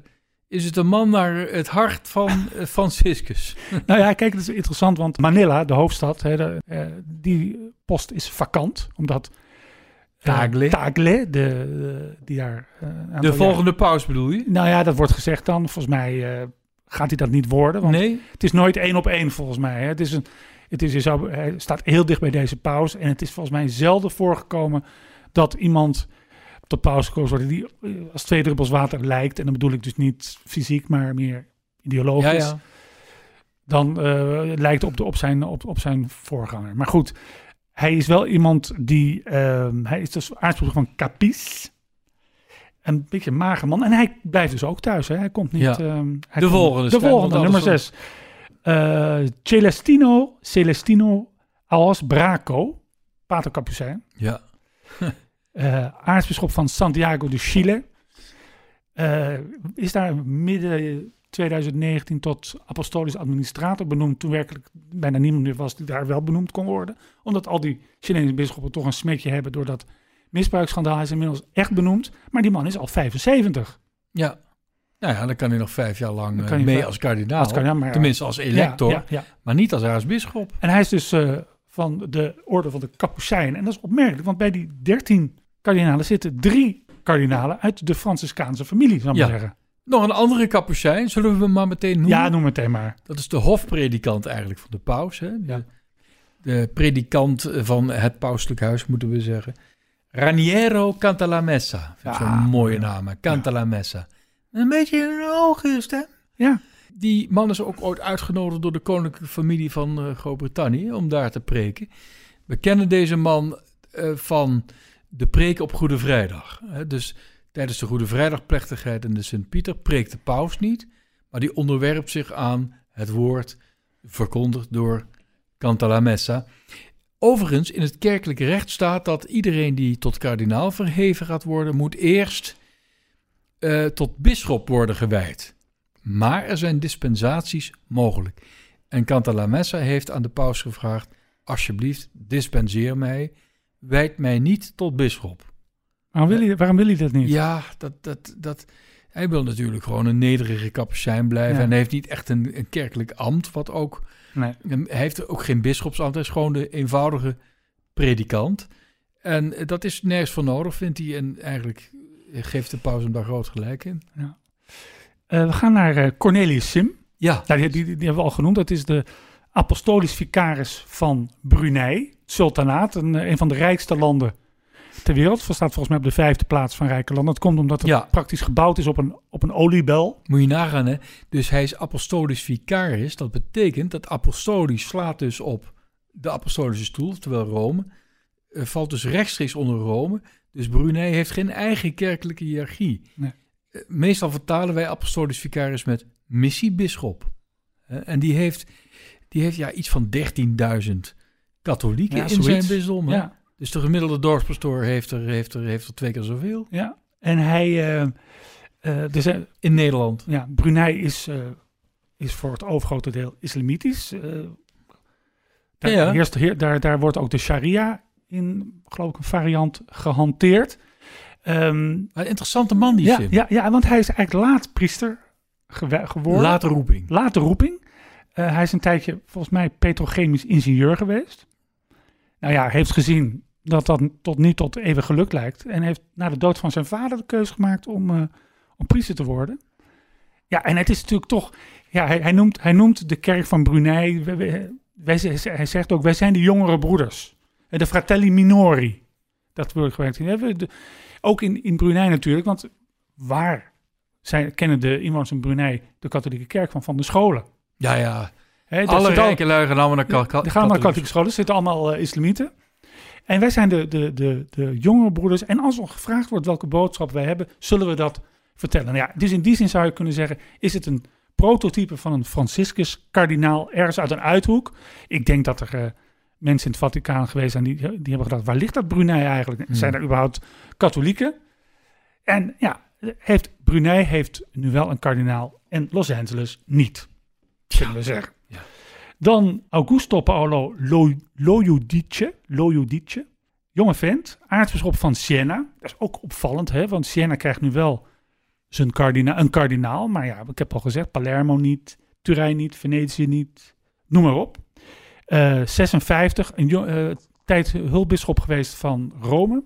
S2: is het een man naar het hart van uh, (laughs) Franciscus. (laughs)
S1: nou ja, kijk, dat is interessant, want Manila, de hoofdstad, hè, de, uh, die post is vakant, omdat...
S2: Uh, Tagle.
S1: Tagle, de, de, die daar...
S2: de volgende paus bedoel je?
S1: Nou ja, dat wordt gezegd dan. Volgens mij gaat hij dat niet worden. Want
S2: nee?
S1: Het is nooit één op één volgens mij. Hè. Het, is een, het is, zou, hij staat heel dicht bij deze paus. En het is volgens mij zelden voorgekomen dat iemand tot pauze gekozen worden die eh, als twee druppels water lijkt. En dan bedoel ik dus niet fysiek, maar meer ideologisch. Ja, ja. Dan uh, lijkt op, de, op, zijn, op, op zijn voorganger. Maar goed, hij is wel iemand die... Uh, hij is dus aartsbisschop van Capis. Een beetje mager man. En hij blijft dus ook thuis. Hè. Hij komt niet... Ja. Uh, hij
S2: de volgende.
S1: De volgende, nummer zes. Uh, Celestino, Celestino Aos Braco. Pater Capucijn.
S2: Ja. (laughs)
S1: uh, aartsbisschop van Santiago de Chile. Uh, is daar midden 2019 tot apostolisch administrator benoemd. Toen werkelijk bijna niemand meer was die daar wel benoemd kon worden. Omdat al die Chileense bisschoppen toch een smetje hebben door dat misbruiksschandaal. Hij is inmiddels echt benoemd. Maar die man is al 75.
S2: Ja. Nou ja, dan kan hij nog vijf jaar lang uh, mee als kardinaal. Als kardinaal maar, Tenminste als elector, ja, ja, maar niet als aartsbisschop.
S1: En hij is dus van de orde van de Capucijnen. En dat is opmerkelijk, want bij die dertien kardinalen zitten drie kardinalen uit de Franciscaanse familie, zou ik
S2: Ja.
S1: maar zeggen.
S2: Nog een andere kapucijn, zullen we hem maar meteen noemen?
S1: Ja, noem meteen maar.
S2: Dat is de hofpredikant eigenlijk van de paus. Hè? De,
S1: Ja.
S2: de predikant van het pauselijk huis, moeten we zeggen. Raniero Cantalamessa. Vind ik
S1: Ja,
S2: zo'n mooie naam. hè. Cantalamessa. Een beetje een hoge stem.
S1: Ja.
S2: Die man is ook ooit uitgenodigd door de koninklijke familie van eh, Groot-Brittannië om daar te preken. We kennen deze man eh, van de preek op Goede Vrijdag. Dus tijdens de Goede Vrijdagplechtigheid in de Sint-Pieter preekt de paus niet, maar die onderwerpt zich aan het woord verkondigd door Cantalamessa. Overigens, in het kerkelijke recht staat dat iedereen die tot kardinaal verheven gaat worden, moet eerst eh, tot bisschop worden gewijd. Maar er zijn dispensaties mogelijk. En Cantalamessa heeft aan de paus gevraagd: alsjeblieft, dispenseer mij, wijd mij niet tot bisschop.
S1: Waarom wil je, waarom wil je dat niet?
S2: Ja, dat, dat, dat, hij wil natuurlijk gewoon een nederige kapucijn blijven.
S1: Ja.
S2: En hij heeft niet echt een, een kerkelijk ambt, wat ook.
S1: Nee.
S2: Hij heeft ook geen bisschopsambt, hij is gewoon de eenvoudige predikant. En eh, dat is nergens voor nodig, vindt hij. En eigenlijk geeft de paus hem daar groot gelijk in.
S1: Eh, we gaan naar eh, Cornelius Sim.
S2: Ja,
S1: Nou, die, die, die hebben we al genoemd. Dat is de apostolisch vicaris van Brunei, sultanaat. Een, eh, een van de rijkste landen ter wereld. Staat volgens mij op de vijfde plaats van rijke landen. Dat komt omdat het
S2: Ja.
S1: praktisch gebouwd is op een, op een oliebel.
S2: Moet je nagaan, hè? Dus hij is apostolisch vicaris. Dat betekent dat apostolisch slaat dus op de apostolische stoel, terwijl Rome eh, valt dus rechtstreeks onder Rome. Dus Brunei heeft geen eigen kerkelijke hiërarchie.
S1: Nee.
S2: Eh, Meestal vertalen wij apostolisch vicaris met missiebisschop. En die heeft, die heeft ja, iets van 13.000 katholieken
S1: Ja,
S2: in
S1: zoiets.
S2: zijn bisdom.
S1: Ja,
S2: Dus de gemiddelde dorpspastoor heeft er, heeft er, heeft er twee keer zoveel
S1: ja. En hij... er zijn,
S2: in Nederland.
S1: ja, Brunei is, eh, is voor het overgrote deel islamitisch. Daar,
S2: Ja, ja.
S1: heerst- heer- daar, daar wordt ook de sharia in, geloof ik, een variant gehanteerd. Ehm,
S2: Een interessante man die
S1: ja,
S2: Sim.
S1: ja, ja, want hij is eigenlijk laat priester geworden.
S2: Late roeping.
S1: Late roeping. Hij is een tijdje volgens mij petrochemisch ingenieur geweest. Nou ja, heeft gezien dat dat tot niet tot even geluk lijkt. En heeft na de dood van zijn vader de keuze gemaakt om, eh, om priester te worden. Ja, en het is natuurlijk toch... Ja, hij, hij, noemt, hij noemt de kerk van Brunei... wij- wij- hij zegt ook, wij zijn de jongere broeders. Eh, De fratelli minori. Dat wil ik gebruikt. zien. Ook in, in Brunei natuurlijk, want waar zijn, kennen de inwoners in Brunei de katholieke kerk van? Van de scholen.
S2: Ja, ja.
S1: Hè, dat
S2: Alle rijke lui gaan allemaal naar ka- ka-
S1: die gaan naar katholieke scholen, er zitten allemaal eh, islamieten. En wij zijn de, de, de, de jongere broeders. En als er gevraagd wordt welke boodschap wij hebben, zullen we dat vertellen. Nou ja, dus in die zin zou je kunnen zeggen, is het een prototype van een Franciscus-kardinaal ergens uit een uithoek? Ik denk dat er eh, mensen in het Vaticaan geweest zijn die, die hebben gedacht, waar ligt dat Brunei eigenlijk?
S2: Hmm.
S1: Zijn er überhaupt katholieken? En ja, heeft, Brunei heeft nu wel een kardinaal en Los Angeles niet, zullen we zeggen. Dan Augusto Paolo Lo- Loiudice, Loiudice, jonge vent, aartsbisschop van Siena. Dat is ook opvallend, hè? want Siena krijgt nu wel zijn een kardinaal. Maar ja, ik heb al gezegd, Palermo niet, Turijn niet, Venetië niet, noem maar op. Eh, 56, een jo- eh, tijd hulpbisschop geweest van Rome.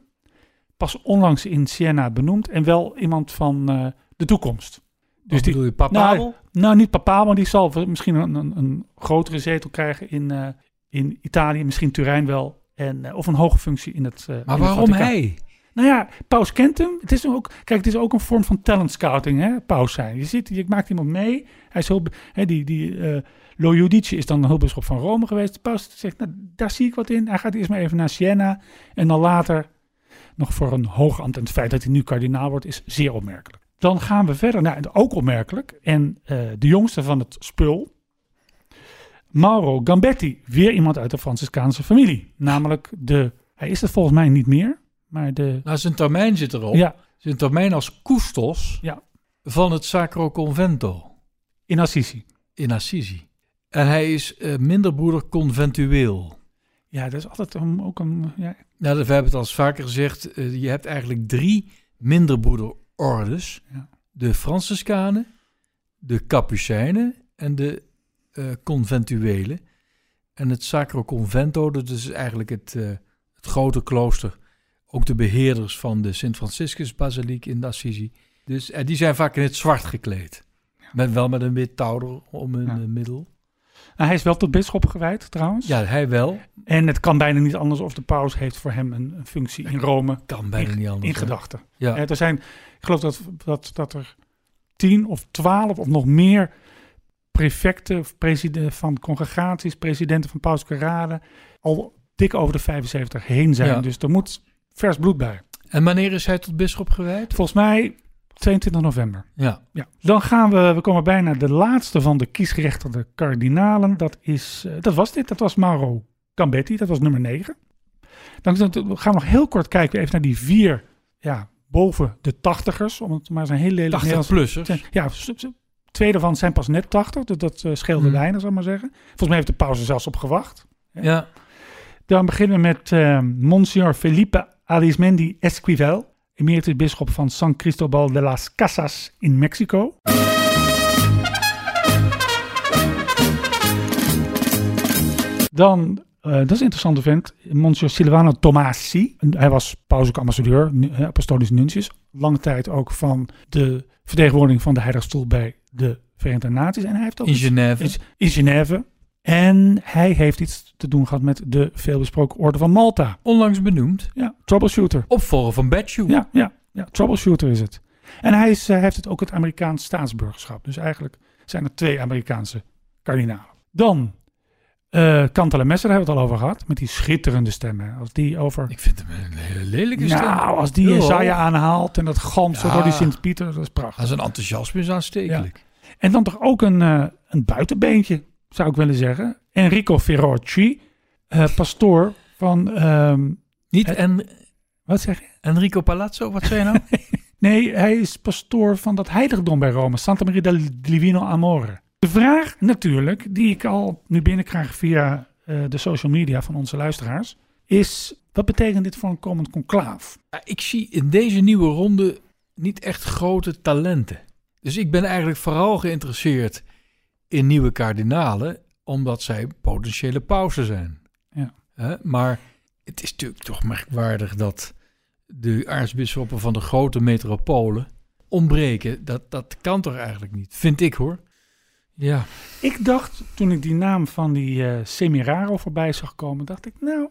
S1: Pas onlangs in Siena benoemd en wel iemand van eh, de toekomst.
S2: Dus
S1: die-
S2: bedoel je papabel?
S1: Nou, niet Papaal, maar die zal misschien een, een, een grotere zetel krijgen in, eh, in Italië, misschien Turijn wel. En, eh, of een hoge functie in het. eh,
S2: maar
S1: in
S2: waarom hij?
S1: Nou ja, Paus kent hem. Het is ook, kijk, het is ook een vorm van talent scouting, hè, Paus zijn. Je, ziet, je maakt iemand mee. Hij is hulp, hè, die, die eh Lo is dan hulpbisschop van Rome geweest. De Paus zegt, nou, daar zie ik wat in. Hij gaat eerst maar even naar Siena. En dan later nog voor een hoog ambt. En het feit dat hij nu kardinaal wordt, is zeer opmerkelijk. Dan gaan we verder. Nou, ook opmerkelijk. En eh, de jongste van het spul. Mauro Gambetti. Weer iemand uit de Franciscaanse familie. Namelijk de... Hij is het volgens mij niet meer. Maar de...
S2: Nou, zijn termijn zit erop.
S1: Ja,
S2: Zijn termijn als custos
S1: Ja.
S2: van het Sacro Convento
S1: in Assisi.
S2: in Assisi. En hij is eh, minderbroeder conventueel.
S1: Ja, dat is altijd een, ook een... Ja,
S2: Nou, we hebben het al eens vaker gezegd. eh, je hebt eigenlijk drie minderbroederordes.
S1: Ja.
S2: De Franciscanen, de Capucijnen en de eh conventuelen. en het Sacro Convento. Dat is eigenlijk het, eh, het grote klooster. Ook de beheerders van de Sint-Franciscus-basiliek in Assisi. Dus eh, die zijn vaak in het zwart gekleed. Met, wel met een wit touw om hun
S1: Ja.
S2: middel.
S1: Nou, hij is wel tot bisschop gewijd trouwens.
S2: Ja, hij wel.
S1: En het kan bijna niet anders of de paus heeft voor hem een, een functie in Rome
S2: Kan bijna niet anders.
S1: in gedachten.
S2: Ja.
S1: Eh, er zijn, ik geloof dat, dat, dat er tien of twaalf of nog meer prefecten of preside- van congregaties, presidenten van pauselijke raden, al dik over de 75 heen zijn.
S2: Ja.
S1: Dus er moet vers bloed bij.
S2: En wanneer is hij tot bisschop gewijd?
S1: Volgens mij 22 november.
S2: Ja.
S1: Ja. Dan gaan we, we komen bijna de laatste van de kiesgerechtigde kardinalen. Dat, is, eh, dat was dit, dat was Mauro Cambetti, dat was nummer 9. Dan gaan we nog heel kort kijken even naar die vier, ja, boven de tachtigers, om het maar eens een heel lelijk Nederlands
S2: 80-plussers.
S1: ja, twee daarvan zijn pas net 80, dus dat eh, scheelde
S2: Hmm.
S1: weinig, zal ik maar zeggen. Volgens mij heeft de pauze zelfs op gewacht.
S2: Ja.
S1: Dan beginnen we met eh, Monsignor Felipe Arismendi Esquivel, emeritus bisschop van San Cristobal de las Casas in Mexico. Dan, eh, dat is een interessante vent, Monsignor Silvano Tomasi. Hij was pauselijk ambassadeur, apostolisch nuntius. Lange tijd ook van de vertegenwoordiging van de Heilige Stoel bij de Verenigde Naties. En hij heeft ook
S2: In Genève.
S1: is in Genève. En hij heeft iets te doen gehad met de veelbesproken Orde van Malta.
S2: Onlangs benoemd.
S1: Ja, troubleshooter.
S2: Opvolger van Betshoe.
S1: Ja, ja, ja, troubleshooter is het. En hij is, eh, heeft het ook het Amerikaans staatsburgerschap. Dus eigenlijk zijn er twee Amerikaanse kardinalen. Dan eh Cantale Messer, daar hebben we het al over gehad. Met die schitterende stemmen. Als die over...
S2: Ik vind hem een hele lelijke stem.
S1: Nou, als die Jesaja
S2: hoog.
S1: aanhaalt en dat zo
S2: Ja.
S1: door die Sint-Pieter, dat is prachtig.
S2: Zijn enthousiasme is aanstekelijk.
S1: En dan toch ook een, eh, een buitenbeentje, zou ik willen zeggen. Enrico Ferrocci, eh, pastoor van... ehm,
S2: Niet
S1: Het-
S2: en,
S1: wat zeg je?
S2: Enrico Palazzo, wat zei je nou? (laughs)
S1: Nee, hij is pastoor van dat heiligdom bij Rome, Santa Maria del Divino Amore. De vraag natuurlijk, die ik al nu binnenkrijg via eh, de social media van onze luisteraars, is wat betekent dit voor een komend conclaaf?
S2: Ik zie in deze nieuwe ronde niet echt grote talenten. Dus ik ben eigenlijk vooral geïnteresseerd in nieuwe kardinalen, omdat zij potentiële pausen zijn.
S1: Ja.
S2: Hè, maar het is natuurlijk toch merkwaardig dat de aartsbisschoppen van de grote metropolen ontbreken. Dat, dat kan toch eigenlijk niet, vind ik hoor. Ja,
S1: Ik dacht, toen ik die naam van die eh Semiraro voorbij zag komen, dacht ik, nou,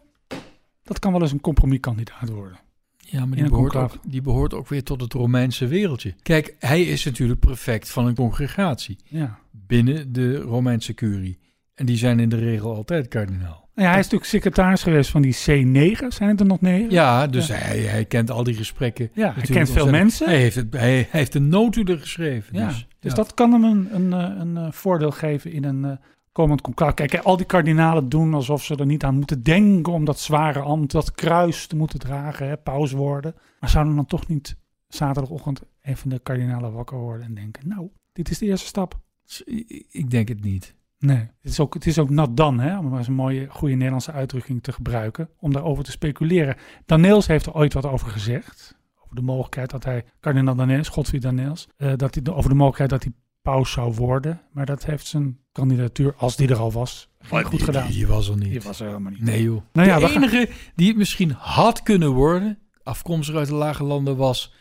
S1: dat kan wel eens een compromiskandidaat worden.
S2: Ja maar die behoort, ook, die behoort ook weer tot het Romeinse wereldje. Kijk, hij is natuurlijk prefect van een congregatie.
S1: Ja.
S2: binnen de Romeinse curie. En die zijn in de regel altijd kardinaal.
S1: Nou ja, hij is natuurlijk secretaris geweest van die C9, zijn het er nog negen?
S2: Ja, dus
S1: Ja.
S2: Hij, hij kent al die gesprekken.
S1: Ja, hij kent veel mensen.
S2: Hij heeft, het, hij, hij heeft een notulen geschreven.
S1: Ja,
S2: dus,
S1: dus
S2: ja.
S1: dat kan hem een, een, eh, een, eh, voordeel geven in een eh, komend conclave. Kijk, al die kardinalen doen alsof ze er niet aan moeten denken om dat zware ambt, dat kruis te moeten dragen, hè, paus worden. Maar zouden dan toch niet zaterdagochtend even de kardinalen wakker worden en denken, nou, dit is de eerste stap.
S2: Ik- denk het niet.
S1: Nee, het is ook, het is ook nat dan, hè, om maar eens een mooie, goede Nederlandse uitdrukking te gebruiken, om daarover te speculeren. Daneels heeft er ooit wat over gezegd, over de mogelijkheid dat hij, kardinaal Daneels, Godfried Daneels, eh, dat hij, over de mogelijkheid dat hij paus zou worden. Maar dat heeft zijn kandidatuur, als die er al was, geen goed
S2: Die-
S1: gedaan.
S2: Die, die was er niet.
S1: Die was er helemaal niet.
S2: Nee joh.
S1: Nou ja,
S2: de
S1: gaan-
S2: enige die het misschien had kunnen worden, afkomstig uit de lage landen, was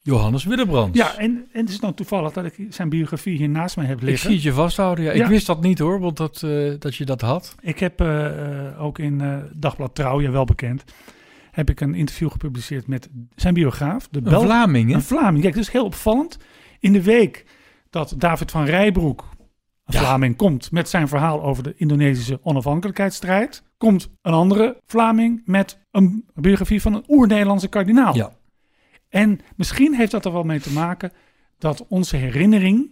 S2: Johannes Willebrands.
S1: Ja, en, en het is nou toevallig dat ik zijn biografie hier naast mij heb
S2: ik
S1: liggen.
S2: zie het je vasthouden. Ja.
S1: Ja.
S2: Ik wist dat niet hoor, want dat, eh, dat je dat had.
S1: Ik heb eh, eh, ook in eh, Dagblad Trouw, je wel bekend, heb ik een interview gepubliceerd met zijn biograaf, de
S2: Een
S1: Bel
S2: Vlaming, hè?
S1: Een Vlaming. Kijk, dat is heel opvallend. In de week dat David van Rijbroek, een
S2: Ja.
S1: Vlaming, komt met zijn verhaal over de Indonesische onafhankelijkheidsstrijd, komt een andere Vlaming met een biografie van een oer-Nederlandse kardinaal.
S2: Ja.
S1: En misschien heeft dat er wel mee te maken dat onze herinnering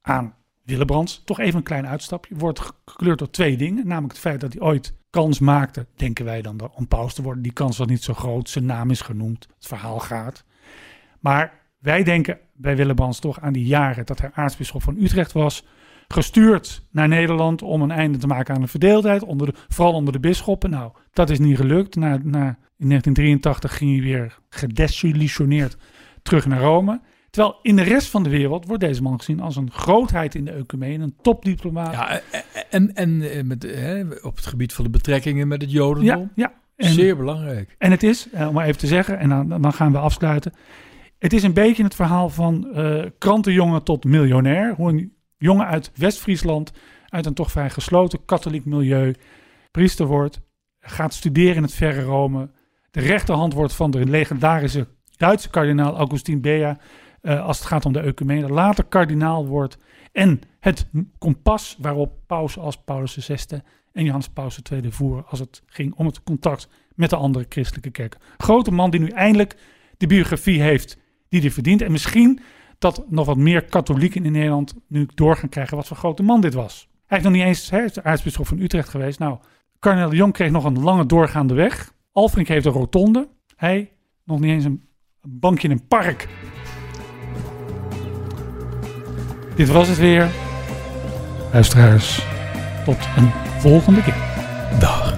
S1: aan Willebrands, toch even een klein uitstapje, wordt gekleurd door twee dingen. Namelijk het feit dat hij ooit kans maakte, denken wij dan, om paus te worden. Die kans was niet zo groot, zijn naam is genoemd, het verhaal gaat. Maar wij denken bij Willebrands toch aan die jaren dat hij aartsbisschop van Utrecht was. Gestuurd naar Nederland om een einde te maken aan de verdeeldheid, onder de, vooral onder de bisschoppen. Nou, dat is niet gelukt. Na, na, in 1983 ging hij weer gedesillusioneerd terug naar Rome. Terwijl in de rest van de wereld wordt deze man gezien als een grootheid in de ecumene, een topdiplomaat.
S2: Ja, eh, eh, En, en eh, met, hè, op het gebied van de betrekkingen met het Jodendom.
S1: Ja, ja. En,
S2: Zeer belangrijk.
S1: en het is, om maar even te zeggen, en dan, dan gaan we afsluiten. Het is een beetje het verhaal van krantenjongen tot miljonair. Hoe een jongen uit West-Friesland, uit een toch vrij gesloten katholiek milieu, priester wordt, gaat studeren in het verre Rome. De rechterhand wordt van de legendarische Duitse kardinaal Augustin Bea eh, als het gaat om de ecumene. Later kardinaal wordt en het kompas waarop pausen als Paulus VI en Johannes Paus II voeren als het ging om het contact met de andere christelijke kerken. Grote man die nu eindelijk de biografie heeft die hij verdient. En misschien dat nog wat meer katholieken in Nederland nu door gaan krijgen wat voor grote man dit was. Hij is nog niet eens de aartsbisschop van Utrecht geweest. Nou, de Jong kreeg nog een lange doorgaande weg. Alfrink heeft een rotonde. Hij nog niet eens een een bankje in een park. Dit was het weer. Luisteraars, tot een volgende keer.
S2: Dag.